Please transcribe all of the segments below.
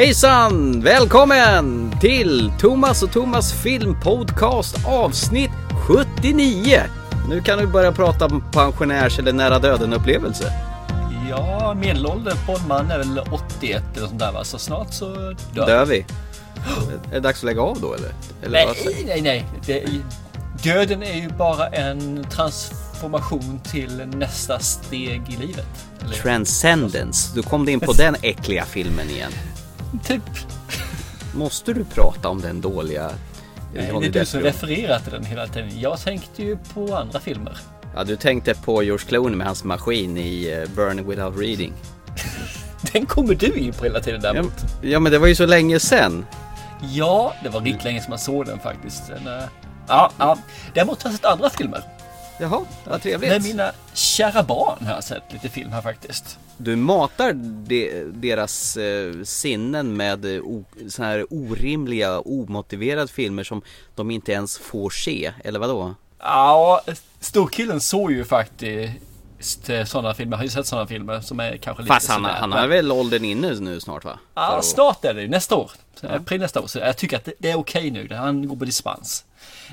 Hejsan! Välkommen till Thomas och Thomas filmpodcast avsnitt 79. Nu kan vi börja prata om pensionärs eller nära döden upplevelse. Ja, medelåldern på en man är väl 81 eller sånt där va? Så snart så dör Dör vi? Är det dags att lägga av då eller? eller Nej, nej, nej. Det, döden är ju bara en transformation till nästa steg i livet. Eller, Transcendence. Du kom in på den äckliga filmen igen. Typ. Måste du prata om den dåliga Nej, det Johnny är du som refererar till den hela tiden. Jag tänkte ju på andra filmer. Ja, du tänkte på George Clooney med hans maskin i eh, Burning Without Reading. Den kommer du in på hela tiden Ja, däremot. ja, men det var ju så länge sedan. Ja, det var riktigt länge som man såg den faktiskt. Den, eh, ja, ja. Däremot har jag sett andra filmer. Jaha, vad Med trevligt. mina kära barn har jag sett lite film här faktiskt. Du matar de, deras eh, sinnen med eh, o, så här orimliga, omotiverade filmer som de inte ens får se, eller vadå? Ja, storkillen såg ju faktiskt sådana filmer, har ju sett sådana filmer som är kanske lite Fast han, sådär. han har väl åldern inne nu snart va? Ja, att- snart är det nästa år. April nästa år. Så jag tycker att det, det är okej nu. Han går på dispens.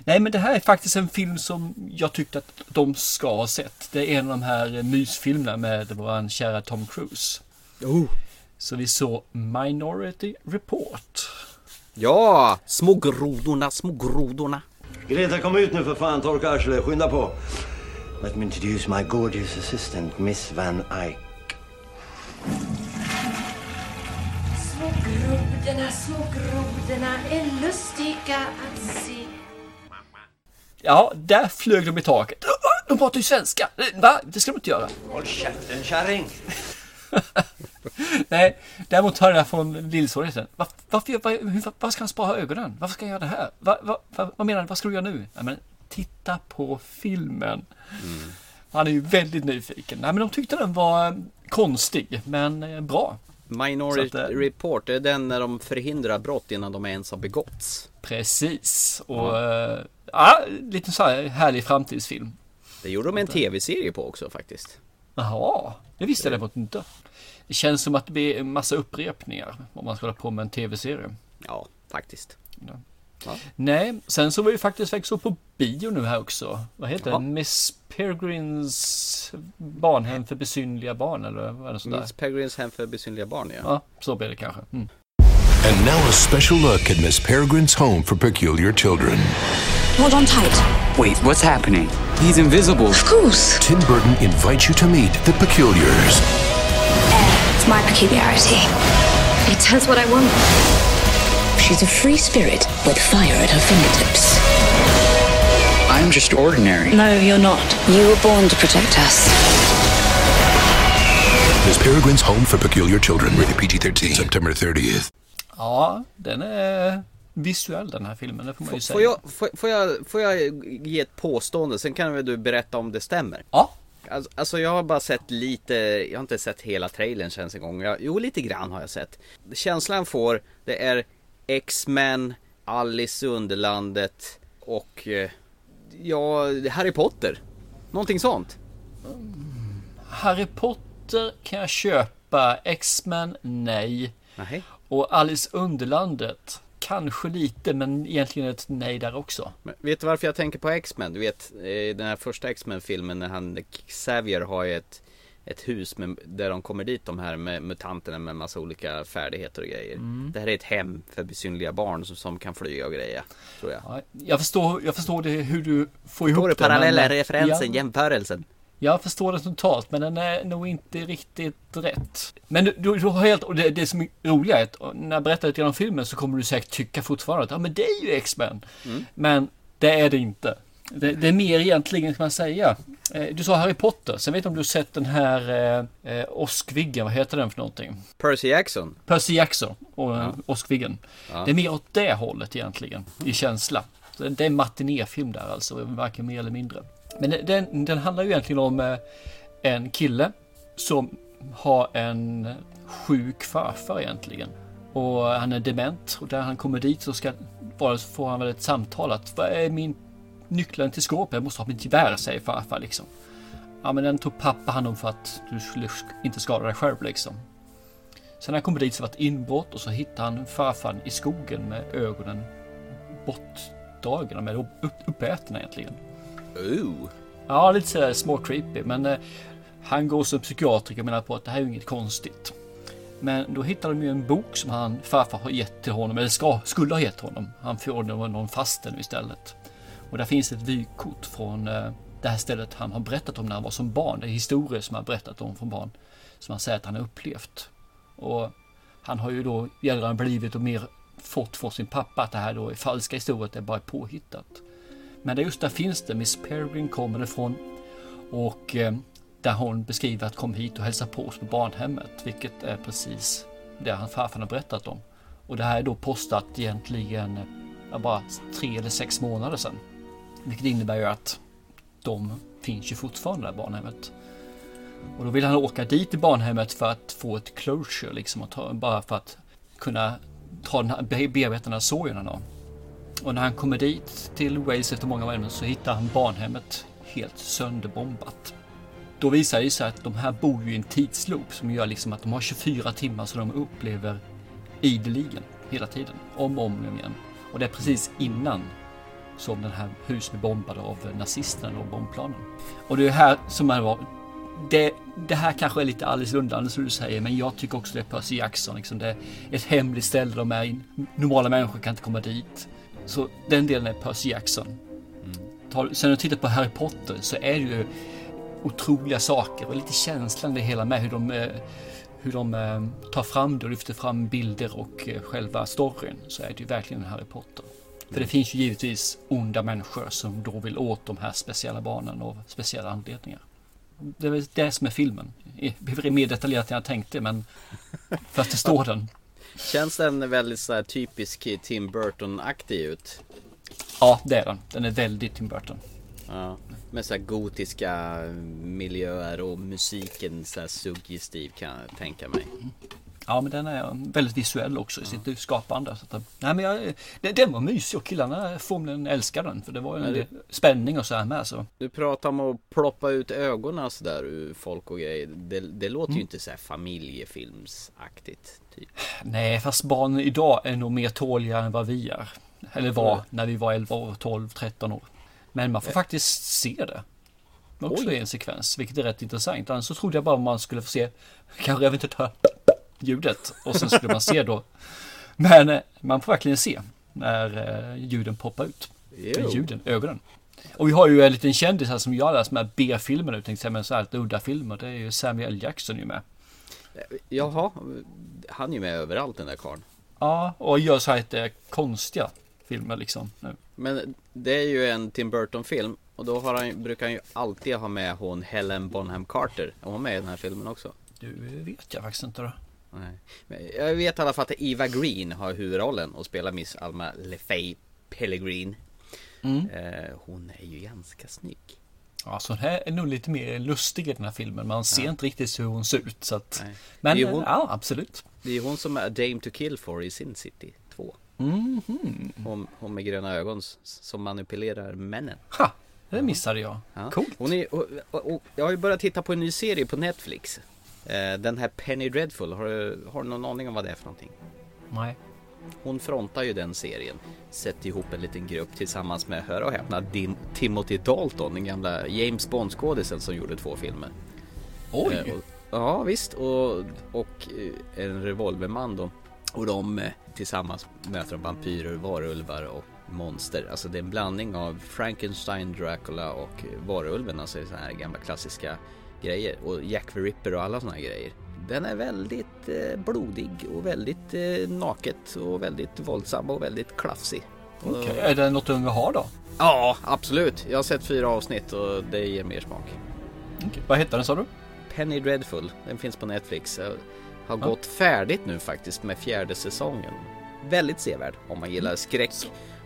Nej, men det här är faktiskt en film som jag tyckte att de ska ha sett. Det är en av de här mysfilmerna med våran kära Tom Cruise. Oh. Så vi såg Minority Report. Ja, små grodorna, små grodorna. Greta, kom ut nu för fan. Torka arslet. Skynda på. Let me introduce my gorgeous assistant, Miss Van Eyck. Små grodorna, små grodorna är lustiga att se. Ja, där flög de i taket. De pratar ju svenska. Va? Det ska de inte göra. Håll käften, kärring! Nej, däremot hörde jag från lillsonen sen. Var, varför, var, hur, var ska han spara ögonen? Varför ska han göra det här? Va, va, va, vad menar du? Vad ska du göra nu? Nej, men titta på filmen. Han är ju väldigt nyfiken. Nej, men de tyckte den var eh, konstig, men eh, bra. Minority att, eh, Report, det är den när de förhindrar brott innan de ens har begåtts. Precis. Och ja, ja lite så här härlig framtidsfilm. Det gjorde de en tv-serie på också faktiskt. Jaha, det visste jag däremot inte. Det känns som att det blir en massa upprepningar om man ska hålla på med en tv-serie. Ja, faktiskt. Nej, sen så var vi faktiskt växte på bio nu här också. Vad heter Ja. det? Miss Peregrines barnhem för besynliga barn eller vad är det sådär? Miss Peregrines hem för besynliga barn ja. Ja, så blir det kanske. Mm. And now a special look at Miss Peregrine's home for peculiar children. Hold on tight. Wait, what's happening? He's invisible. Of course. Tim Burton invites you to meet the peculiars. It's my peculiarity. It does what I want. She's a free spirit with fire at her fingertips. I'm just ordinary. No, you're not. You were born to protect us. Miss Peregrine's home for peculiar children. Rated PG-13. September 30th. Ja, den är visuell den här filmen, det får man ju säga. Får jag, får, får, jag, får jag ge ett påstående, sen kan väl du berätta om det stämmer? Ja, Alltså, alltså jag har bara sett lite, jag har inte sett hela trailern känns en gång. Jag, jo lite grann har jag sett. Känslan får, det är X-Men, Alice i Underlandet och eh, ja, Harry Potter. Någonting sånt. Harry Potter kan jag köpa. X-Men, nej. Nej. Och Alice Underlandet, kanske lite, men egentligen ett nej där också. Men vet du varför jag tänker på X-Men? Du vet, eh, den här första X-Men-filmen när han, Xavier har ett, ett hus med, där de kommer dit de här med mutanterna med massa olika färdigheter och grejer. Det här är ett hem för besynliga barn som, som kan flyga och greja, tror jag. Ja, jag, förstår, jag förstår det, hur du får ihop Förstår du det. parallellen, referensen, Ja. jämförelsen? Jag förstår det totalt, men den är nog inte riktigt rätt. Men du, du, du har helt, och det, det som är roliga är att när jag berättar lite om filmen så kommer du säkert tycka fortfarande att ja, men det är ju X-Men. Men det är det inte. Det, det är mer egentligen kan man säga. Eh, Du sa Harry Potter, sen vet jag om du har sett den här eh, eh, Åskviggen, vad heter den för någonting? Percy Jackson. Percy Jackson och ja. Åskviggen. Det är mer åt det hållet egentligen, i känsla. Det är en matinéfilm där alltså, varken mer eller mindre. Men den, den handlar ju egentligen om eh, en kille som har en sjuk farfar egentligen. Och han är dement och där han kommer dit så ska, får han väl ett samtal att vad är min nyckeln till skåpet? Jag måste ha mitt gevär, säger farfar liksom. Ja men den tog pappa hand om för att du skulle inte skada dig själv liksom. Sen när han kommer dit så var det ett inbrott och så hittar han farfar i skogen med ögonen bortdragna, med upp, uppätna egentligen. Ooh. Ja, lite sådär små creepy, men eh, han går som psykiatriker och menar på att det här är ju inget konstigt. Men då hittar de ju en bok som han farfar har gett till honom, eller ska, skulle ha gett honom. Han får någon, någon faste nu istället. Och där finns ett vykort från eh, det här stället han har berättat om när han var som barn. Det är historier som han har berättat om från barn. Som han säger att han har upplevt. Och han har ju då gällande blivit och mer fått från sin pappa att det här då är falska historier, det är bara påhittat. Men det just där finns det, Miss Peregrine kommer ifrån och eh, där hon beskriver att kom hit och hälsa på oss på barnhemmet, vilket är precis det han farfar har berättat om. Och det här är då postat egentligen bara tre eller sex månader sedan. Vilket innebär ju att de finns ju fortfarande där barnhemmet. Och då vill han åka dit till barnhemmet för att få ett closure, liksom, och ta, bara för att kunna ta den här, bearbeta den här sorgen då. Och när han kommer dit till Wales efter många år så hittar han barnhemmet helt sönderbombat. Då visar det sig att de här bor ju i en tidsloop som gör liksom att de har 24 timmar som de upplever ideligen hela tiden, om och om igen. Och det är precis innan som den här huset blir bombade av nazisterna och bombplanen. Och det är här som är var det, det här kanske är lite Alice Lundland som du säger, men jag tycker också det är Percy Jackson. Liksom. Det är ett hemligt ställe de är i. Normala människor kan inte komma dit. Så den delen är Percy Jackson. Mm. Sen när du tittar på Harry Potter så är det ju otroliga saker och lite känslan det hela med hur de, eh, hur de eh, tar fram det och lyfter fram bilder och eh, själva storyn så är det ju verkligen Harry Potter. För det finns ju givetvis onda människor som då vill åt de här speciella barnen av speciella anledningar. Det är det som är filmen. Det är mer detaljerat än jag tänkte men för att det står den. Känns den väldigt så typisk Tim Burton-aktig ut? Ja, det är den. Den är väldigt Tim Burton. Ja, med så gotiska miljöer och musiken så suggestiv kan jag tänka mig. Ja, men den är väldigt visuell också i sitt skapande. Så att, nej, men jag, den var mysig och killarna förmodligen älskade den. För det var ju en del spänning och så här med. Så. Du pratar om att ploppa ut ögonen så där ur folk och grejer. Det, det låter mm. ju inte så här familjefilmsaktigt. Typ. Nej, fast barn idag är nog mer tåliga än vad vi är. Eller var mm. när vi var 11 år, 12, 13 år. Men man får faktiskt se det. Också Oj. i en sekvens, vilket är rätt intressant. Annars så trodde jag bara man skulle få se, kanske jag vet inte, ljudet och sen skulle man se då. Men eh, man får verkligen se när eh, ljuden poppar ut. Jo. Ljuden, ögonen. Och vi har ju en liten kändis här som alla de här B-filmer nu, tänkte jag, men så här udda filmer. Det är ju Samuel Jackson ju med. Jaha, han är ju med överallt den där karln. Ja, och gör så här lite konstiga filmer liksom. Nu. Men det är ju en Tim Burton-film och då han, brukar han ju alltid ha med hon Helen Bonham Carter. Är hon med i den här filmen också? Du vet jag faktiskt inte då. Nej. Jag vet i alla fall att Eva Green har huvudrollen och spelar Miss Alma LeFay Pellegrin. Mm. Eh, hon är ju ganska snygg. Ja, så hon är nog lite mer lustig i den här filmen. Man ser ja. inte riktigt hur hon ser ut. Så att... Men hon, ja, absolut. Det är hon som är Dame to Kill for i Sin City 2. Mm -hmm. hon, hon med gröna ögon som manipulerar männen. Ha, det missade jag. Ja. Coolt. Hon är, och, och, och, jag har ju börjat titta på en ny serie på Netflix. Eh, den här Penny Dreadful, har du, har du någon aning om vad det är för någonting? Nej. Hon frontar ju den serien. Sätter ihop en liten grupp tillsammans med, hör och häpna, Dim Timothy Dalton, den gamla James Bond-skådisen som gjorde två filmer. Oj! Eh, och, ja visst, och, och eh, en revolverman då. Och de eh, tillsammans möter de vampyrer, varulvar och monster. Alltså det är en blandning av Frankenstein, Dracula och varulven. Alltså så här gamla klassiska grejer. Och Jack the Ripper och alla sådana grejer. Den är väldigt eh, blodig och väldigt eh, naket och väldigt våldsam och väldigt klafsig. Okay. är det något du har då? Ja, absolut. Jag har sett fyra avsnitt och det ger mer smak. Okay. Vad heter den sa du? Penny Dreadful. Den finns på Netflix. Jag har ja. gått färdigt nu faktiskt med fjärde säsongen. Väldigt sevärd om man gillar skräck,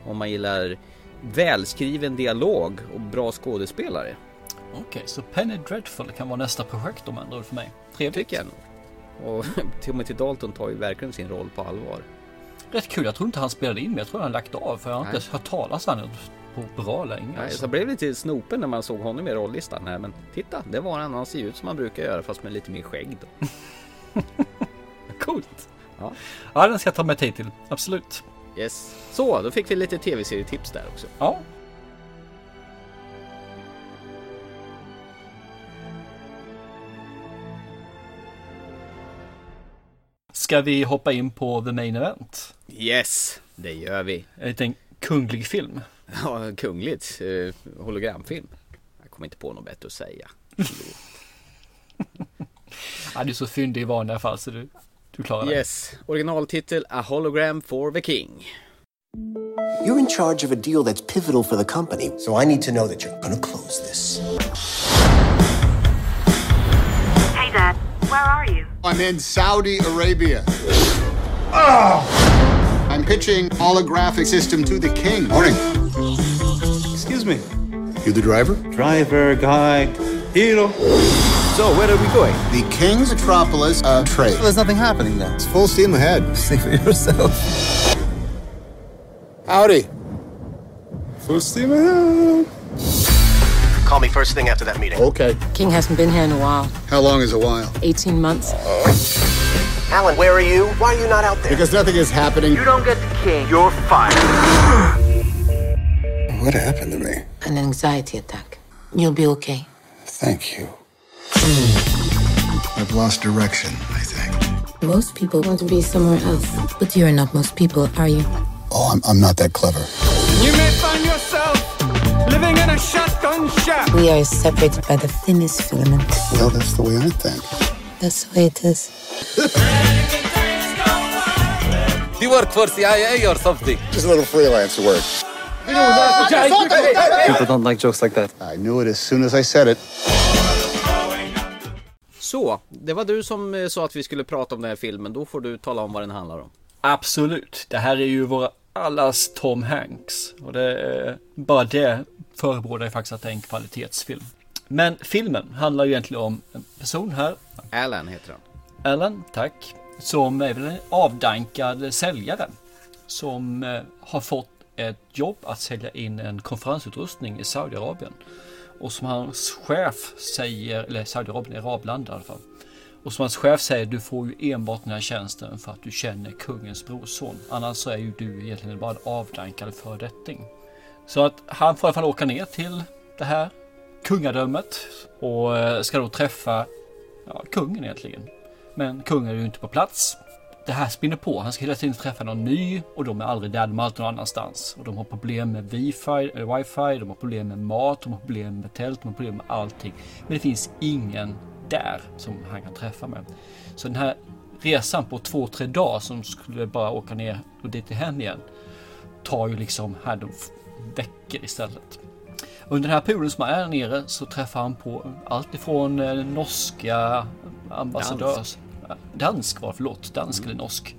om man gillar välskriven dialog och bra skådespelare. Okej, okay, så Penny Dreadful kan vara nästa projekt om ändå för mig. Trevligt. Tycker jag nog. Och Timothy Dalton tar ju verkligen sin roll på allvar. Rätt kul, jag tror inte han spelade in men jag tror han lagt av för jag har Nej. inte hört talas om honom på bra länge. Nej, alltså. Så blev lite snopen när man såg honom i rollistan här men titta, det var han. Han ser ut som han brukar göra fast med lite mer skägg då. Coolt. Ja. Ja, den ska jag ta mig tid till. Absolut. Yes. Så, då fick vi lite tv-serietips där också. Ja. Ska vi hoppa in på The Main Event? Yes, det gör vi. En liten kunglig film. Ja, kungligt. Eh, hologramfilm. Jag kommer inte på något bättre att säga. Ja, du är så fyndig i vanliga fall så du, du klarar det. Yes, originaltitel A Hologram for the King. You're in charge of a deal that's pivotal for the company, so I need to know that you're gonna close this. Hey, Dad. Where are you? I'm in Saudi Arabia. Oh! I'm pitching holographic system to the king. Morning. Excuse me. You the driver? Driver, guide, hero. So, where are we going? The king's metropolis of trade. There's nothing happening there. It's full steam ahead. See for yourself. Howdy. Full steam ahead. Call me first thing after that meeting. Okay. King hasn't been here in a while. How long is a while? 18 months. Uh-huh. Alan, where are you? Why are you not out there? Because nothing is happening. you don't get the king, you're fired. What happened to me? An anxiety attack. You'll be okay. Thank you. I've lost direction, I think. Most people want to be somewhere else. But you're not most people, are you? Oh, I'm, I'm not that clever. You may find yourself We are separated by the thinnest filament. Well, that's the way I think. That's the way it is. You work for CIA or something? Just a little freelance work. People don't like jokes like that. I knew it as soon as I said it. Så, det var du som eh, sa att vi skulle prata om den här filmen. Då får du tala om vad den handlar om. Absolut. Det här är ju våra allas Tom Hanks. Och det är, bara det förebådar ju faktiskt att det är en kvalitetsfilm. Men filmen handlar ju egentligen om en person här. Alan heter han. Alan, tack. Som är väl en avdankad säljare. Som eh, har fått ett jobb att sälja in en konferensutrustning i Saudiarabien. Och som hans chef säger, eller Saudiarabien, Arabland i alla fall. Och som hans chef säger, du får ju enbart den här tjänsten för att du känner kungens brorson. Annars så är ju du egentligen bara en avdankad föredetting. Så att han får i alla fall åka ner till det här kungadömet och eh, ska då träffa ja, kungen egentligen. Men kungen är ju inte på plats. Det här spinner på. Han ska hela tiden träffa någon ny och de är aldrig där. De är alltid någon annanstans. Och de har problem med wifi, eh, wifi, de har problem med mat, de har problem med tält, de har problem med allting. Men det finns ingen där som han kan träffa med. Så den här resan på två, tre dagar som skulle bara åka ner och dit till hem igen tar ju liksom här veckor istället. Under den här perioden som han är nere så träffar han på allt ifrån eh, norska ambassadörs... Dansk, dansk var förlåt. Dansk eller norsk.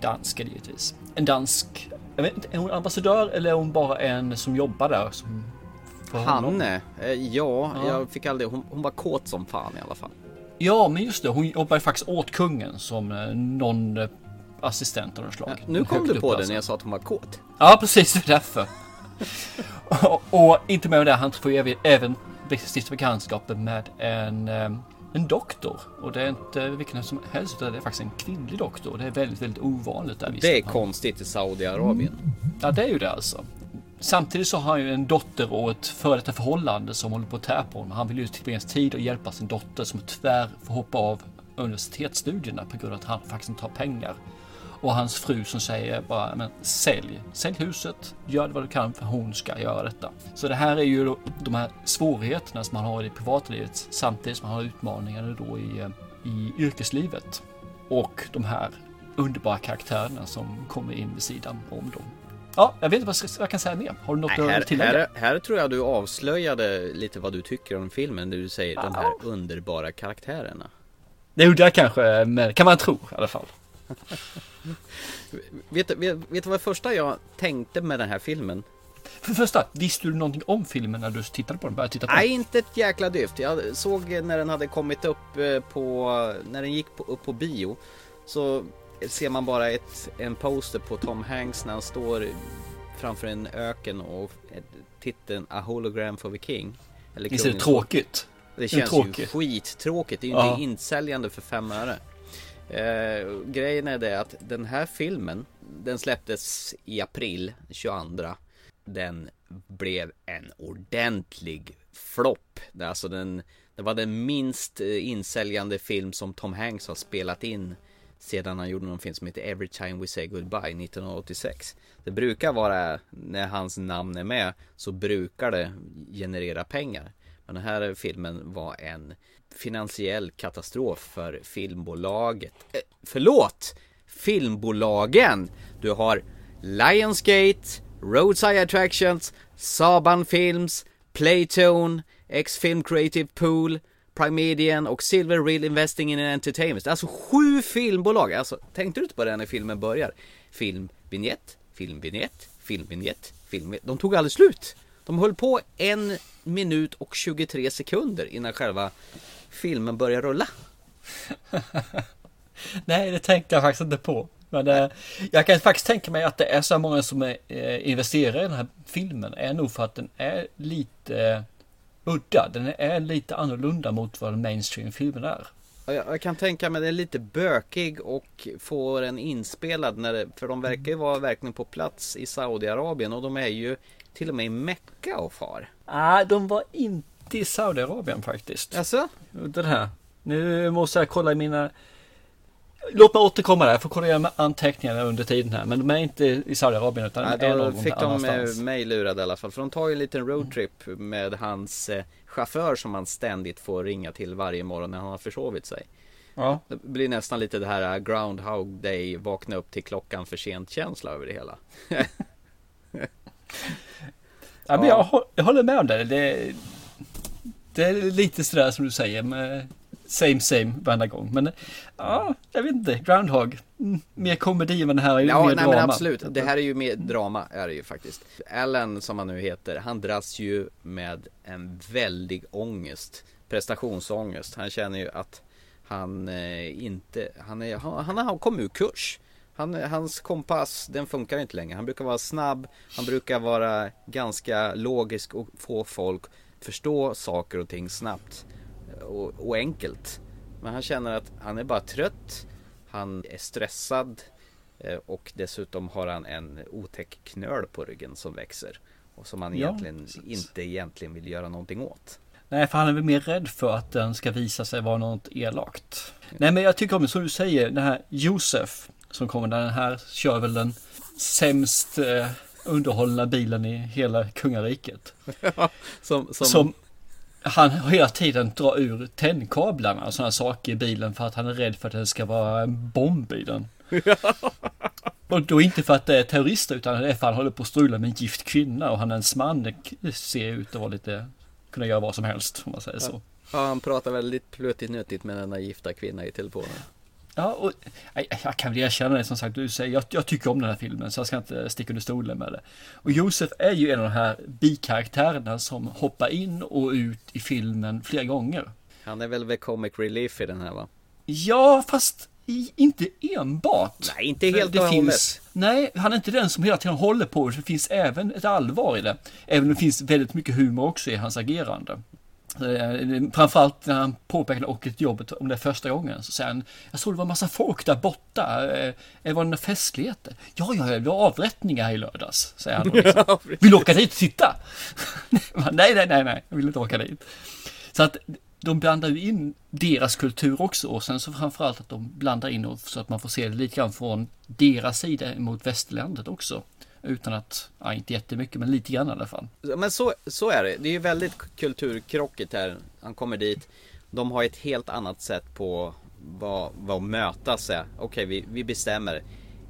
Dansk är det givetvis. En dansk... Jag vet inte, är hon ambassadör eller är hon bara en som jobbar där? Som för honom? Hanne? Eh, ja, Ja. jag fick aldrig... Hon, hon var kåt som fan i alla fall. Ja, men just det. Hon jobbar ju faktiskt åt kungen som eh, någon eh, assistent av något slag. Nu kom du på det alltså. när jag sa att hon var kåt. Ja, precis. Det är därför. och, och inte med det, han får ju även, stifta bekantskap med en, en doktor. Och det är inte vilken som helst, utan det är faktiskt en kvinnlig doktor. Det är väldigt, väldigt ovanligt. Där. Det är konstigt i Saudiarabien. Ja, det är ju det alltså. Samtidigt så har han ju en dotter och ett före detta förhållande som håller på att tär på honom. Han vill ju tillbringa tid och hjälpa sin dotter som tyvärr får hoppa av universitetsstudierna på grund av att han faktiskt inte har pengar. Och hans fru som säger bara, men sälj, sälj huset, gör vad du kan för hon ska göra detta. Så det här är ju de här svårigheterna som man har i privatlivet samtidigt som man har utmaningarna då i, eh, i yrkeslivet. Och de här underbara karaktärerna som kommer in vid sidan om dem. Ja, jag vet inte vad jag kan säga mer. Har du något Nej, att här, tillägga? här, här tror jag du avslöjade lite vad du tycker om filmen. När du säger de här underbara karaktärerna. Det gjorde jag kanske, men kan man tro i alla fall. Vet, vet, vet du vad första jag tänkte med den här filmen? För det första, visste du någonting om filmen när du tittade på den? Började titta på Nej, den? inte ett jäkla dyft. Jag såg när den hade kommit upp eh, på, när den gick på, upp på bio. Så ser man bara ett, en poster på Tom Hanks när han står framför en öken och titeln A Hologram for the King. Eller Visst är det tråkigt? Det Det känns ju tråkigt. skittråkigt. Det är ju Ja. inte insäljande för fem öre. Eh, grejen är det att den här filmen, den släpptes i april 22. Den blev en ordentlig flopp. Alltså den, det var den minst eh, insäljande film som Tom Hanks har spelat in sedan han gjorde någon film som heter Every time we say goodbye 1986. Det brukar vara, när hans namn är med, så brukar det generera pengar. Men den här filmen var en finansiell katastrof för filmbolaget. Eh, förlåt! Filmbolagen! Du har Lionsgate, Roadside Attractions, Saban Films, Playtone, X-Film Creative Pool, Primedian och Silver Real Investing in Entertainment. Alltså sju filmbolag. Alltså, tänkte du inte på det när filmen börjar? Filmvinjett, filmvinjett, filmvinjett, filmvinjett. De tog aldrig slut. De höll på en minut och 23 sekunder innan själva filmen börjar rulla. Nej, det tänkte jag faktiskt inte på. Men eh, jag kan faktiskt tänka mig att det är så många som är, eh, investerar i den här filmen är nog för att den är lite eh, udda. Den är lite annorlunda mot vad mainstream-filmen är. Jag, kan tänka mig den är lite bökig och får en inspelad när det, för de verkar ju vara verkligen på plats i Saudiarabien och de är ju till och med i Mecka och far. Nej, ah, de var inte i Saudiarabien faktiskt. Alltså? Den här. Nu måste jag kolla i mina Låt mig återkomma där, jag får kolla med anteckningarna under tiden här. Men de är inte i Saudiarabien utan Nej, är någon fick de mig lurade i alla fall. För de tar ju en liten roadtrip med hans eh, chaufför som han ständigt får ringa till varje morgon när han har försovit sig. Ja. Det blir nästan lite det här eh, Groundhog Day, vakna upp till klockan för sent känsla över det hela. ja, men jag, jag håller med om det. det. Det är lite sådär som du säger med same same varenda gång. Men ja, jag vet inte. Groundhog. Mm, mer komedi men det här är ju ja, mer nej, drama. Men absolut. Det här är ju mer drama är det ju faktiskt. Allen som han nu heter, han dras ju med en väldig ångest. Prestationsångest. Han känner ju att han eh, inte, han, är, han, han har kommit ur kurs. Han, hans kompass, den funkar inte längre. Han brukar vara snabb, han brukar vara ganska logisk och få folk förstå saker och ting snabbt och, och enkelt. Men han känner att han är bara trött. Han är stressad eh, och dessutom har han en otäck knöl på ryggen som växer och som han egentligen ja, inte egentligen vill göra någonting åt. Nej, för han är väl mer rädd för att den ska visa sig vara något elakt. Nej, men jag tycker om det som du säger, den här Josef som kommer, den här kör väl den sämst eh, underhållna bilen i hela kungariket. som, som... som han hela tiden drar ur tändkablarna och sådana saker i bilen för att han är rädd för att det ska vara en bomb i den. och då inte för att det är terrorister utan det är för att han håller på att strula med en gift kvinna och han är en man ser ut att vara lite, kunna göra vad som helst om man säger så. Ja, han pratar väldigt plötigt nötigt med denna gifta kvinna i telefonen. Ja, och jag, kan väl erkänna det som sagt, du säger, jag, jag, tycker om den här filmen så jag ska inte sticka under stolen med det. Och Josef är ju en av de här bikaraktärerna som hoppar in och ut i filmen flera gånger. Han är väl the comic relief i den här va? Ja, fast i, inte enbart. Nej, inte helt och hållet. Nej, han är inte den som hela tiden håller på. Det finns även ett allvar i det. Även om det finns väldigt mycket humor också i hans agerande. Eh, framförallt när han påpekade ett jobbet om det första gången så säger han Jag såg det var massa folk där borta. Eh, det var en festligheter. Ja, ja, det var avrättningar i lördags. Säger han. Liksom. Vill du åka dit och titta? nej, nej, nej, nej, jag vill inte åka dit. Så att de blandar ju in deras kultur också och sen så framförallt att de blandar in så att man får se det lite grann från deras sida mot västerlandet också. Utan att, ja, inte jättemycket men lite grann i alla fall. Men så, så är det. Det är ju väldigt kulturkrockigt här. Han kommer dit. De har ett helt annat sätt på vad, vad mötas är. Okej, vi, vi bestämmer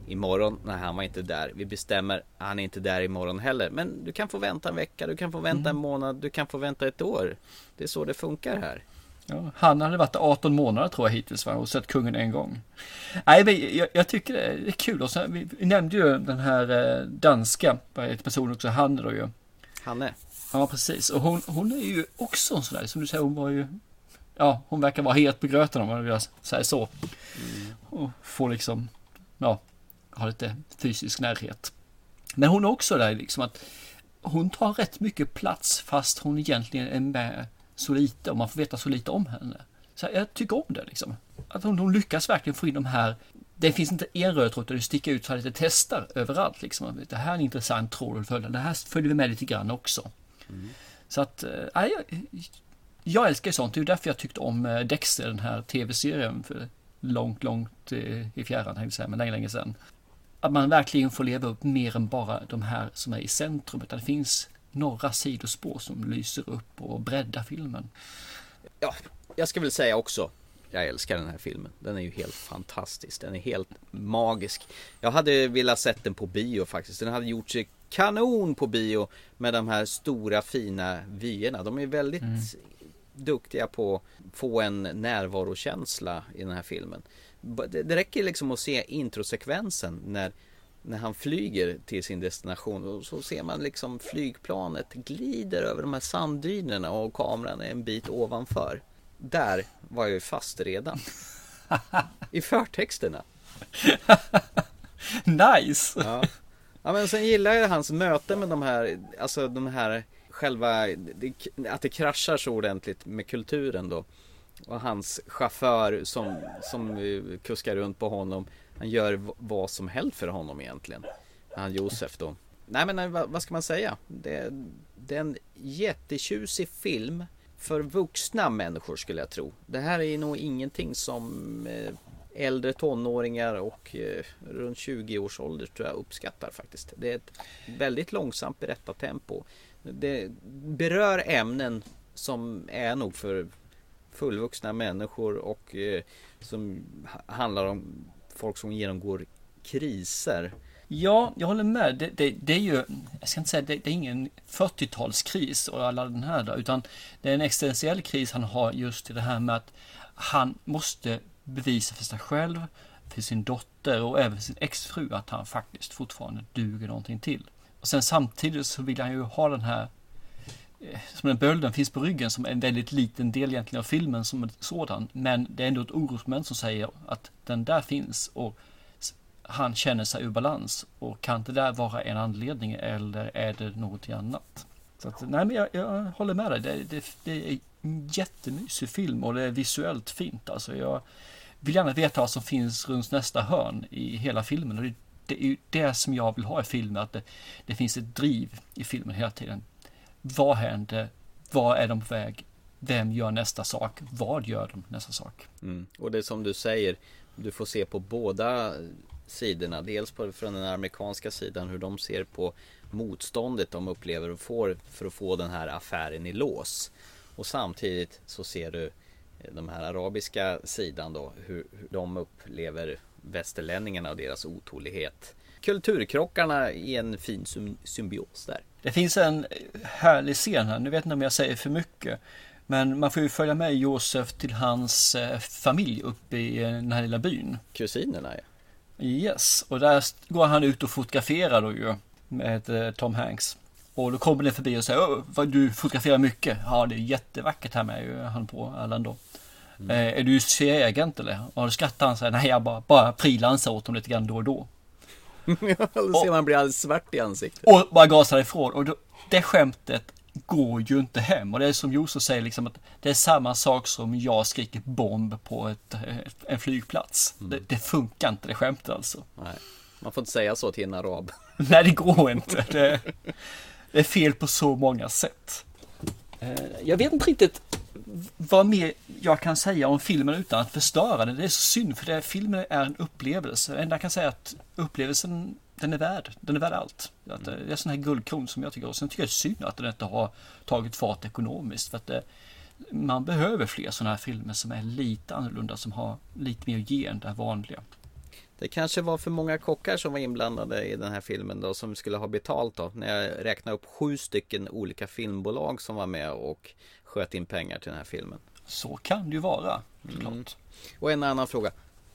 imorgon. Nej, han var inte där. Vi bestämmer. Han är inte där imorgon heller. Men du kan få vänta en vecka. Du kan få vänta mm. en månad. Du kan få vänta ett år. Det är så det funkar här. Ja, han hade varit 18 månader tror jag hittills va? och sett kungen en gång. Nej, jag, jag tycker det är kul. Och så, vi, nämnde ju den här eh, danska personen också, Hanne då ju. Hanne? Ja, precis. Och hon, hon är ju också en sån där, som du säger, hon var ju Ja, hon verkar vara het på gröten om man vill säga så. Mm. Och få liksom, ja, ha lite fysisk närhet. Men hon är också där liksom att hon tar rätt mycket plats fast hon egentligen är med så lite och man får veta så lite om henne. Så jag tycker om det liksom. Att de, de lyckas verkligen få in de här det finns inte en röd tråd utan det sticker ut så att det testar överallt. Liksom. Det här är en intressant tråd att följa. Det här följer vi med lite grann också. Mm. Så att, äh, jag, jag älskar sånt. Det är därför jag tyckte om eh, Dexter, den här tv-serien för långt, långt i fjärran, jag säga, men länge, länge sedan. Att man verkligen får leva upp mer än bara de här som är i centrum, utan det finns några sidospår som lyser upp och breddar filmen. Ja, jag ska väl säga också jag älskar den här filmen. Den är ju helt fantastisk. Den är helt magisk. Jag hade velat sett den på bio faktiskt. Den hade gjort sig kanon på bio med de här stora fina vyerna. De är väldigt mm. duktiga på att få en närvarokänsla i den här filmen. Det räcker liksom att se introsekvensen när när han flyger till sin destination och så ser man liksom flygplanet glider över de här sanddynerna och kameran är en bit ovanför. Där var jag ju fast redan. I förtexterna. nice! Ja. ja, men sen gillar jag hans möte med de här, alltså de här själva, att det kraschar så ordentligt med kulturen då. Och hans chaufför som, som kuskar runt på honom. Han gör vad som helst för honom egentligen. Han Josef då. Nej men vad, ska man säga? Det, det är en jättetjusig film för vuxna människor skulle jag tro. Det här är nog ingenting som eh, äldre tonåringar och eh, runt 20 års ålder tror jag uppskattar faktiskt. Det är ett väldigt långsamt berättartempo. Det berör ämnen som är nog för fullvuxna människor och eh, som handlar om folk som genomgår kriser. Ja, jag håller med. Det, det, det är ju, jag ska inte säga, det, det är ingen 40-talskris och alla den här då, utan det är en existentiell kris han har just i det här med att han måste bevisa för sig själv, för sin dotter och även för sin exfru att han faktiskt fortfarande duger någonting till. Och sen samtidigt så vill han ju ha den här som den bölden finns på ryggen som en väldigt liten del egentligen av filmen som sådan. Men det är ändå ett orosmoment som säger att den där finns och han känner sig ur balans. Och kan det där vara en anledning eller är det något annat? Så att, nej men jag, jag håller med dig. Det, det, det, är en jättemysig film och det är visuellt fint. Alltså jag vill gärna veta vad som finns runt nästa hörn i hela filmen. Och det, det är ju det som jag vill ha i filmen. Att det, det finns ett driv i filmen hela tiden. Vad händer? Vad är de på väg? Vem gör nästa sak? Vad gör de nästa sak? Mm. Och det är som du säger, du får se på båda sidorna. Dels på, från den amerikanska sidan hur de ser på motståndet de upplever och får för att få den här affären i lås. Och samtidigt så ser du eh, den här arabiska sidan då hur, hur de upplever västerlänningarna och deras otålighet. Kulturkrockarna i en fin symbios där. Det finns en härlig scen här, nu vet inte om jag säger för mycket. Men man får ju följa med Josef till hans eh, familj uppe i eh, den här lilla byn. Kusinerna ja. Yes, och där går han ut och fotograferar då ju med eh, Tom Hanks. Och då kommer den förbi och säger vad du fotograferar mycket. Ja, det är jättevackert här med ju han på Allan då. Mm. Eh, är du CIA-agent eller? Och då skrattar han och säger nej jag bara, bara frilansar åt dem lite grann då och då. ja, då ser man blir alldeles svart i ansiktet. Och bara gasar ifrån. Och då, det skämtet går ju inte hem. Och det är som Josef säger, liksom att det är samma sak som jag skriker bomb på ett, en flygplats. Mm. Det, det, funkar inte det skämtet alltså. Nej, man får inte säga så till en arab. Nej, det går inte. Det, det är fel på så många sätt. Eh, jag vet inte riktigt vad mer jag kan säga om filmen utan att förstöra den. Det är så synd för det, filmen är en upplevelse. Det enda jag kan säga är att upplevelsen den är värd, den är värd allt. Att det är sån här guldkron som jag tycker. Och sen tycker jag det är synd att den inte har tagit fart ekonomiskt. För att det, man behöver fler sådana här filmer som är lite annorlunda, som har lite mer att ge än det vanliga. Det kanske var för många kockar som var inblandade i den här filmen då som skulle ha betalt då. När jag räknade upp sju stycken olika filmbolag som var med och sköt in pengar till den här filmen. Så kan det ju vara, såklart. Mm. Och en annan fråga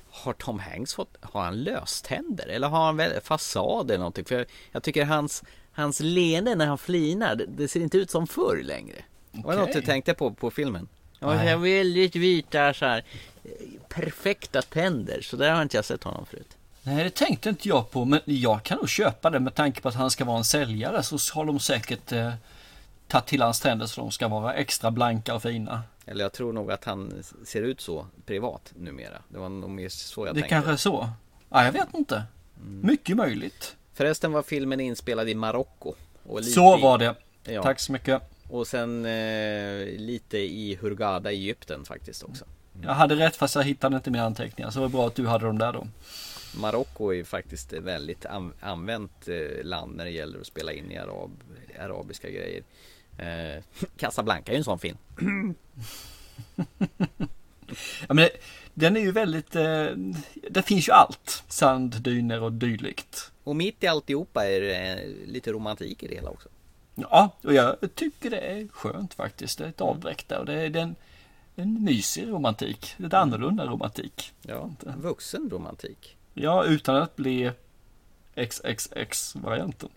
har Tom Hanks fått, har han löständer? Eller har han fasad eller någonting? För jag, jag tycker hans, hans leende när han flinar, det, det, ser inte ut som förr längre. Okay. Var det något du tänkte på på filmen? Han har väldigt vita så här, perfekta tänder, så där har inte jag sett honom förut. Nej, det tänkte inte jag på, men jag kan nog köpa det med tanke på att han ska vara en säljare så har de säkert eh, tagit till hans tänder så de ska vara extra blanka och fina. Eller jag tror nog att han ser ut så privat numera. Det var nog mer så jag det tänkte. kanske är så. Ja, jag vet inte. Mycket möjligt. Förresten var filmen inspelad i Marocko. Så var det. Ja. Tack så mycket. Och sen eh, lite i Hurghada i Egypten faktiskt också. Jag hade rätt fast jag hittade inte mina anteckningar. Så det var bra att du hade dem där då. Marocko är ju faktiskt ett väldigt an- använt eh, land när det gäller att spela in i arab, arabiska grejer. Eh, Casablanca är ju en sån film. Ja, men den är ju väldigt, eh, det finns ju allt. Sand, dyner och dylikt. Och mitt i alltihopa är det eh, lite romantik i det hela också. Ja, och jag tycker det är skönt faktiskt. Det är ett avbräck där och det är den, en mysig romantik. Lite annorlunda romantik. Ja, vuxen romantik. Ja, utan att bli XXX-varianten.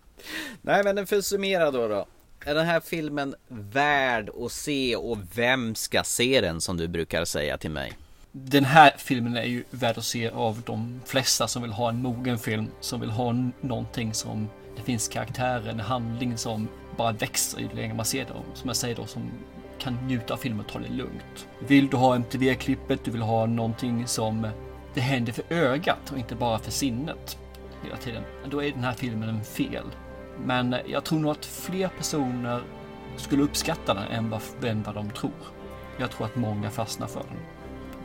Nej men för att summera då då. Är den här filmen värd att se och vem ska se den som du brukar säga till mig? Den här filmen är ju värd att se av de flesta som vill ha en mogen film. Som vill ha någonting som det finns karaktärer, en handling som bara växer ju längre man ser dem. Som jag säger då, som kan njuta av filmen och ta det lugnt. Vill du ha MTV-klippet, du vill ha någonting som det händer för ögat och inte bara för sinnet hela tiden. Då är den här filmen en fel. Men jag tror nog att fler personer skulle uppskatta den än vad, än vad de tror. Jag tror att många fastnar för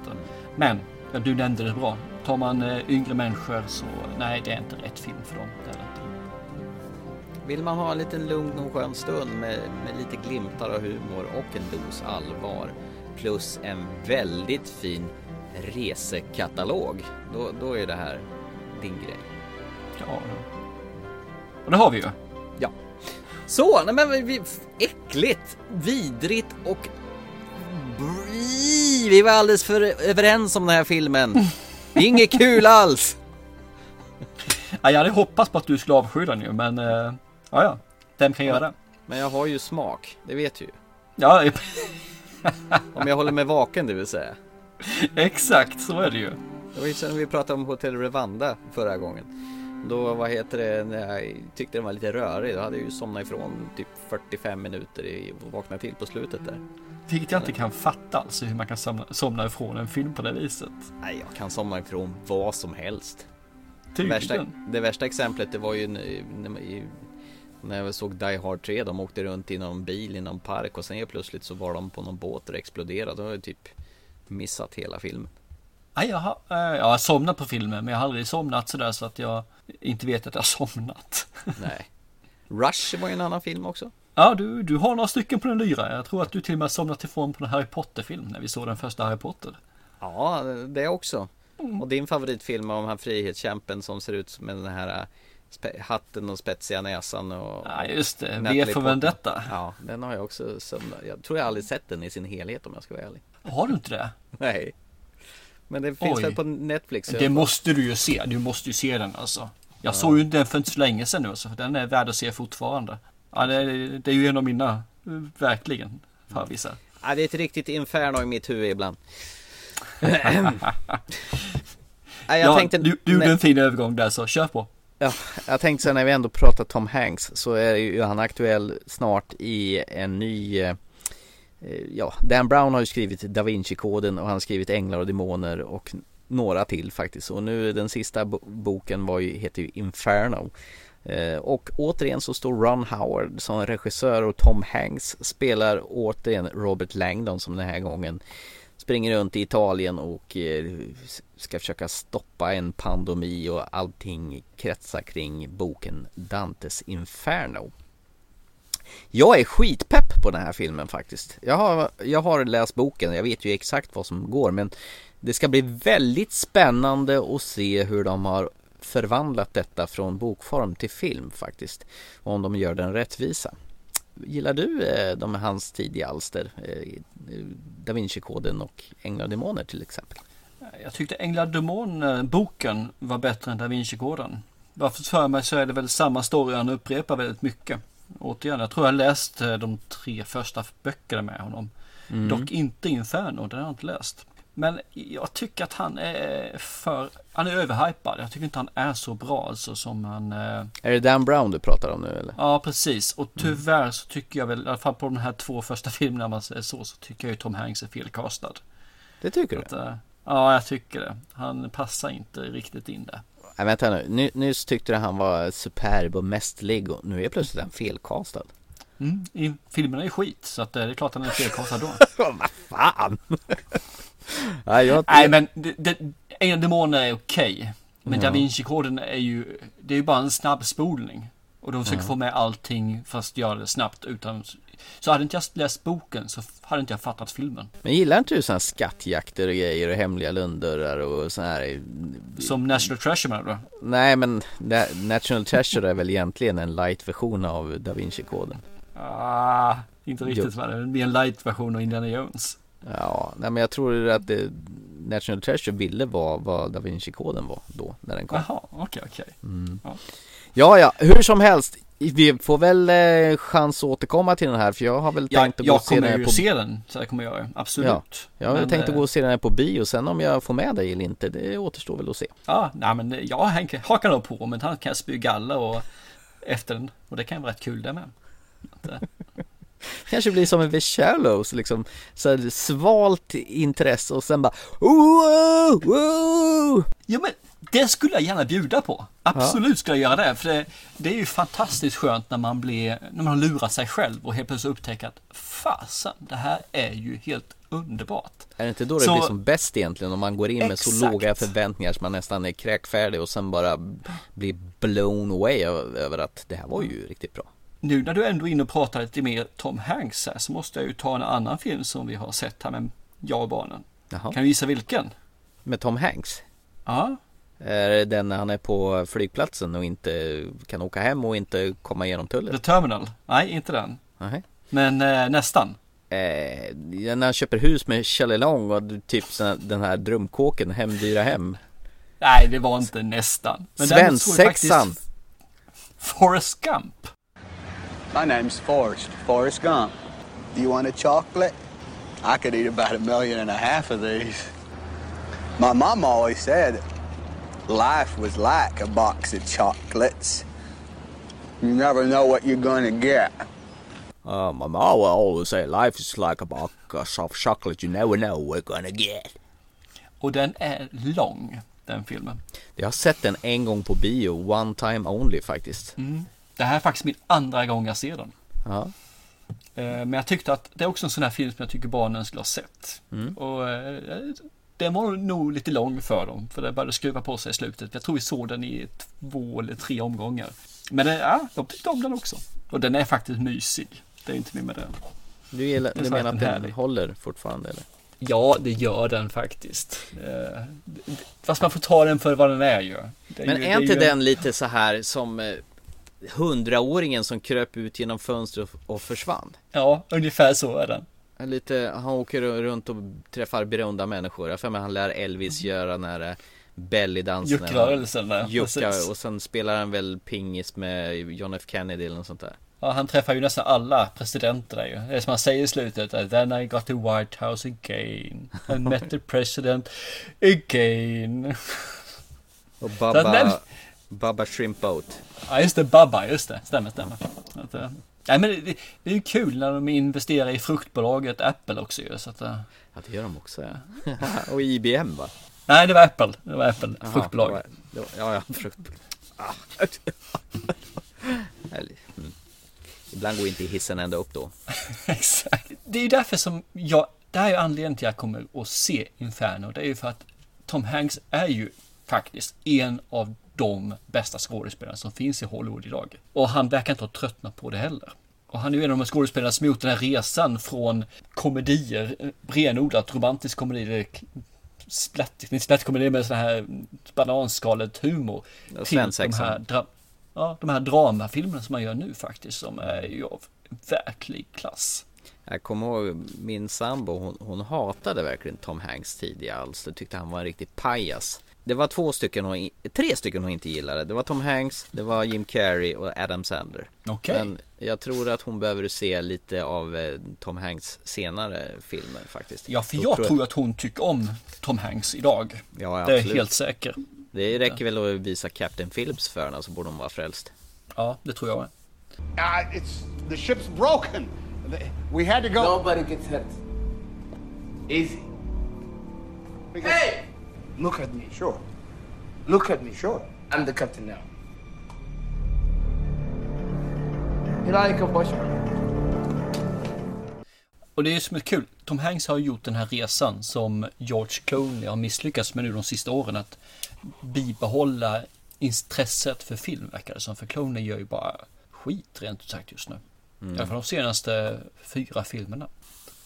den. Men, du nämnde det bra. Tar man eh, yngre människor så nej, det är inte rätt film för dem. Det det. Vill man ha en liten lugn och skön stund med, med lite glimtar av humor och en dos allvar plus en väldigt fin resekatalog, då, då är det här din grej. Ja. Och det har vi ju. Ja. Så, nej men vi, äckligt, vidrigt och vi var alldeles för överens om den här filmen. Inget kul alls. Ja, jag hade hoppats på att du skulle avsky den ju, men eh, ja, ja. Vem kan göra det? Men jag har ju smak, det vet du ju. Ja, Om jag håller mig vaken det vill säga. exakt så är det ju. Det var ju sen vi pratade om Hotel Rwanda förra gången. Då, vad heter det, när jag tyckte den var lite rörig, då hade jag ju somnat ifrån typ 45 minuter i, och vaknat till på slutet där. Vilket jag inte kan fatta alltså hur man kan somna, somna ifrån en film på det viset. Nej, jag kan somna ifrån vad som helst. Det värsta, det värsta exemplet det var ju när, jag såg Die Hard 3. De åkte runt i någon bil i någon park och sen plötsligt så var de på någon båt och exploderade. Då har jag typ missat hela filmen. Ja, jag, har, eh, jag har somnat på filmen, men jag har aldrig somnat sådär så att jag inte vet att jag har somnat. Nej. Rush var ju en annan film också. Ja, du, du har några stycken på den lyra. Jag tror att du till och med somnat ifrån på en Harry Potter-film när vi såg den första Harry Potter. Ja, det också. Och din favoritfilm om han frihetskämpen som ser ut med den här spe- hatten och spetsiga näsan och Ja, just det. V för. Vendetta. Ja, den har jag också sömnat. Jag tror jag aldrig sett den i sin helhet om jag ska vara ärlig. Har du inte det? Nej. Men det finns Oj. väl på Netflix? Det måste du ju se. Du måste ju se den alltså. Jag såg ju den för inte så länge sedan nu så den är värd att se fortfarande. Ja, det, är- det är ju en av mina, verkligen, favoriter. Ja, det är ett riktigt inferno i mitt huvud ibland. Nej, jag ja, tänkte... du, du gjorde en fin övergång där så kör på. Ja, jag tänkte så när vi ändå pratar Tom Hanks så är ju han aktuell snart i en ny eh, Eh, ja, Dan Brown har ju skrivit Da Vinci-koden och han har skrivit Änglar och Demoner och några till faktiskt och nu den sista boken var ju, heter ju Inferno eh, och återigen så står Ron Howard som regissör och Tom Hanks spelar återigen Robert Langdon som den här gången springer runt i Italien och eh, ska försöka stoppa en pandemi och allting kretsar kring boken Dantes Inferno. Jag är skitpepp på den här filmen faktiskt. Jag har, jag har läst boken, jag vet ju exakt vad som går men det ska bli väldigt spännande att se hur de har förvandlat detta från bokform till film faktiskt. Och om de gör den rättvisa. Gillar du eh, de hans tidiga alster? Eh, da Vinci-koden och Änglar och Demoner till exempel? Jag tyckte Änglar och Demoner-boken var bättre än Da Vinci-koden. Varför för mig så är det väl samma story han upprepar väldigt mycket. Återigen, jag tror jag läst eh, de tre första böckerna med honom. Mm. Dock inte Inferno, den har jag inte läst. Men jag tycker att han är för, han är överhypad. Jag tycker inte han är så bra alltså som han... Eh... Är det Dan Brown du pratar om nu eller? Ja, precis. Och tyvärr så tycker jag väl, i alla fall på de här två första filmerna man säger så, så tycker jag ju Tom Hanks är felkastad. Det tycker du? Att, eh, ja, jag tycker det. Han passar inte riktigt in där. Nej vänta nu, Ny, nyss tyckte du han var superb och mästerlig och nu är plötsligt han felkastad. Mm, i filmerna är skit så att eh, det är klart han är felkastad då. Vad fan! Nej, jag... Nej men det, det, en demoner är okej. Okay. Men ja. Da Vinci-koden är ju, det är ju bara en snabb spolning. Och de försöker ja. få med allting fast göra det snabbt utan så hade inte jag läst boken så hade inte jag fattat filmen. Men gillar inte du sådana skattjakter och grejer och hemliga lunddörrar och sådana här? Som National Treasure menar du? Nej men National Treasure är väl egentligen en light-version av Da Vinci-koden. Ah, inte riktigt va? Det är en light-version av Indiana Jones. Ja, nej men jag tror att det, National Treasure ville vara vad Da Vinci-koden var då, när den kom. Jaha, okej, okay, okej. Okay. Mm. Ja. ja, ja, hur som helst. Vi får väl eh, chans att återkomma till den här för jag har väl ja, tänkt att gå och se den Jag kommer ju se den, så jag kommer göra absolut. Ja, jag har men, tänkt att gå och se den här på bio, sen om jag får med dig eller inte, det återstår väl att se. Ja, nej men jag hakar nog på, men han kan spy galla och efter den, och det kan vara rätt kul det med. Kanske blir som en The Shallows liksom så här, svalt intresse och sen bara wow, wow. Ja men det skulle jag gärna bjuda på. Absolut ja. skulle jag göra det. För det, det, är ju fantastiskt skönt när man blir, när man har lurat sig själv och helt plötsligt upptäcker att fasen, det här är ju helt underbart. Är det inte då det så, blir som bäst egentligen? Om man går in med exakt. så låga förväntningar som man nästan är kräkfärdig och sen bara blir blown away över att det här var ju riktigt bra. Nu när du ändå är inne och pratar lite mer Tom Hanks här så måste jag ju ta en annan film som vi har sett här med jag och barnen. Jaha. Kan du gissa vilken? Med Tom Hanks? Ja. Är det den när han är på flygplatsen och inte kan åka hem och inte komma igenom tullen? The Terminal? Nej, inte den. Nej. Men eh, nästan. Eh, när han köper hus med Shelley Long och typ den här drömkåken, Hemdyra hem. Nej, det var inte nästan. Svensexan! Forrest Gump. My name's Forrest, Forrest Gump. Do you want a chocolate? I could eat about a million and a half of these. My mom always said life was like a box of chocolates. You never know what you're gonna get. Uh, my mom will always say life is like a box of chocolates. you never know what you're gonna get. Och den är lång, den filmen. Jag har sett den en gång på bio, one time only faktiskt. Mm. Det här är faktiskt min andra gång jag ser den. Ja. Eh, men jag tyckte att det är också en sån här film som jag tycker barnen skulle ha sett. Mm. Och eh, den var nog lite lång för dem, för det började skruva på sig i slutet. Jag tror vi såg den i två eller tre omgångar. Men eh, ja, de tyckte om den också. Och den är faktiskt mysig. Det är inte mer med den. Du, gillar, du menar att den härlig. håller fortfarande eller? Ja, det gör den faktiskt. Fast man får ta den för vad den är ju. Det Men är, är inte den lite så här som hundraåringen som kröp ut genom fönstret och försvann? Ja, ungefär så är den. Lite, han åker runt och träffar berömda människor. Jag för mig han lär Elvis göra den här bellydansen. Juckrörelsen Jucka och sen spelar han väl pingis med John F Kennedy eller något sånt där. Ja, han träffar ju nästan alla presidenter där ju. Det är som han säger i slutet. Then I got to White House again. I met the president again. Och Baba, Baba Shrimp Boat. Ja, just det. Baba, just det. Stämmer, stämmer. Att, uh, nej, men det, det, är ju kul när de investerar i fruktbolaget Apple också ju. Så att, uh, ja, det gör de också ja. och IBM va? Nej, det var Apple. Det var Apple, Aha, fruktbolaget. Ja, ja, fruktbolag. Ah. mm. Ibland går inte hissen ända upp då. Exakt. Det är ju därför som jag, det här är anledningen till att jag kommer att se Inferno. Det är ju för att Tom Hanks är ju faktiskt en av de bästa skådespelarna som finns i Hollywood idag. Och han verkar inte ha tröttnat på det heller. Och han är ju en av de skådespelarna som gjort den här resan från komedier, renodlat romantisk komedi, splatt, inte splattkomedi med sån här bananskalet humor. Till de här, dra, ja, de här dramafilmerna som man gör nu faktiskt, som är ju av verklig klass. Jag kommer ihåg min sambo, hon, hon hatade verkligen Tom Hanks tidigare alls. Det tyckte han var en riktig pajas. Det var två stycken hon, tre stycken hon inte gillade. Det var Tom Hanks, det var Jim Carrey och Adam Sandler. Okej. Men jag tror att hon behöver se lite av eh, Tom Hanks senare filmer faktiskt. Ja, för Då jag tror att hon tycker om Tom Hanks idag. Ja, Det är absolut. helt säker. Det räcker väl att visa Captain Phillips för henne så borde hon vara frälst. Ja, det tror jag med. Uh, it's the ship's broken. We had to go. Nobody gets hurt. Easy. Hey! Look at me. Sure. Look at me. Sure. I'm the captain now. Och det är som är kul. Tom Hanks har gjort den här resan som George Clooney har misslyckats med nu de sista åren. Att bibehålla intresset för film verkar det som. För Clooney gör ju bara skit rent ut sagt just nu. Mm. I alla fall de senaste fyra filmerna.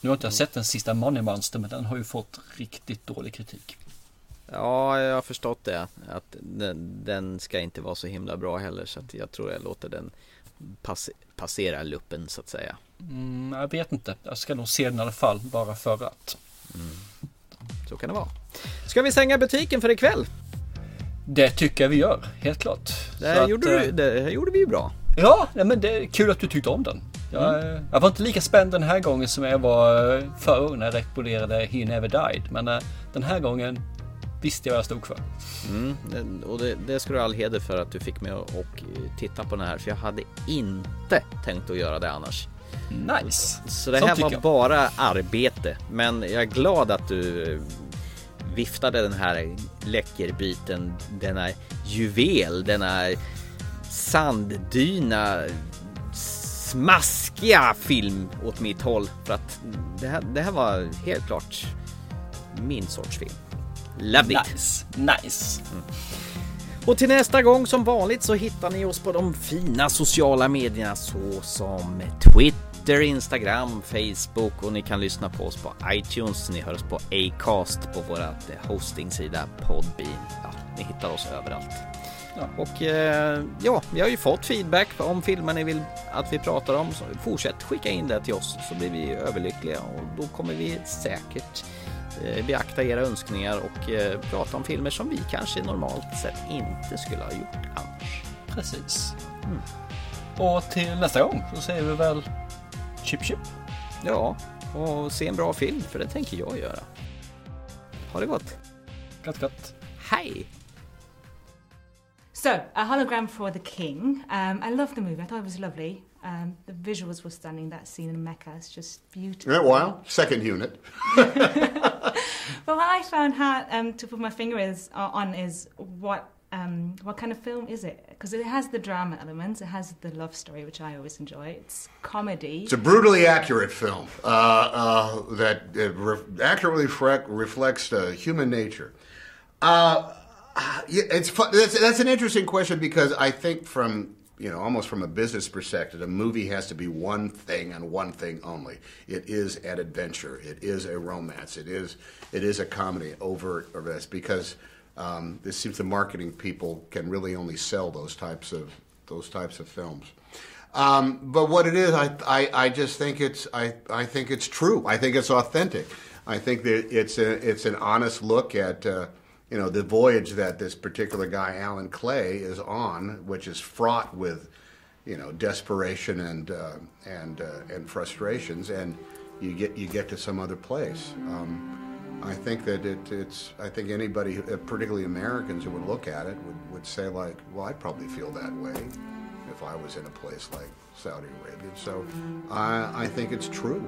Nu har inte jag sett den sista Money Monster men den har ju fått riktigt dålig kritik. Ja, jag har förstått det. Att den, den ska inte vara så himla bra heller. Så att jag tror jag låter den pass, passera luppen så att säga. Mm, jag vet inte. Jag ska nog se den i alla fall bara för att. Så kan det vara. Ska vi stänga butiken för ikväll? Det tycker jag vi gör, helt klart. Det här, Så att, gjorde, eh, du, det här gjorde vi ju bra. Ja, men det är kul att du tyckte om den. Jag, Mm. jag var inte lika spänd den här gången som jag var eh, förra när jag rekommenderade He Never Died. Men eh, den här gången visste jag vad jag stod för. Mm, och det, det ska du ha all heder för att du fick mig att och titta på den här. För jag hade inte tänkt att göra det annars. Nice! Så det här var jag. bara arbete. Men jag är glad att du eh, viftade den här läckerbiten, denna juvel, denna sanddyna smaskiga film åt mitt håll. För att det här, det här var helt klart min sorts film. Loved it! Nice, nice. Och till nästa gång som vanligt så hittar ni oss på de fina sociala medierna såsom Twitter, Instagram, Facebook och ni kan lyssna på oss på iTunes. Ni hör oss på Acast på vårat hostingsida Podbean. Ja, ni hittar oss överallt. Ja. Och eh, ja, vi har ju fått feedback om filmer ni vill att vi pratar om. Så fortsätt skicka in det till oss så blir vi överlyckliga och då kommer vi säkert eh, beakta era önskningar och eh, prata om filmer som vi kanske normalt sett inte skulle ha gjort annars. Precis. Och till nästa gång så säger vi väl chip chip. Ja, och se en bra film för det tänker jag göra. Ha det gott! Gott gott! Hej! So, a hologram for the king. Um, I love the movie. I thought it was lovely. Um, the visuals were stunning. That scene in Mecca is just beautiful. Yeah, well, second unit. But what I found hard um, to put my finger is uh, on is what um, what kind of film is it? Because it has the drama elements, it has the love story, which I always enjoy. It's comedy. It's a brutally accurate film uh, uh, that uh, re- accurately fre- reflects uh, human nature. Uh, yeah, it's fun. That's, that's an interesting question because I think from you know almost from a business perspective, a movie has to be one thing and one thing only. It is an adventure. It is a romance. It is it is a comedy over or this because um, this seems the marketing people can really only sell those types of those types of films. Um, but what it is, I, I, I just think it's I, I think it's true. I think it's authentic. I think that it's a, it's an honest look at uh, you know the voyage that this particular guy Alan Clay is on, which is fraught with you know desperation and uh, and uh, and frustrations, and you get you get to some other place. Um, I think that it, it's. I think anybody, uh, particularly Americans, who would look at it would, would say like, "Well, I'd probably feel that way if I was in a place like Saudi Arabia." So, I, I think it's true.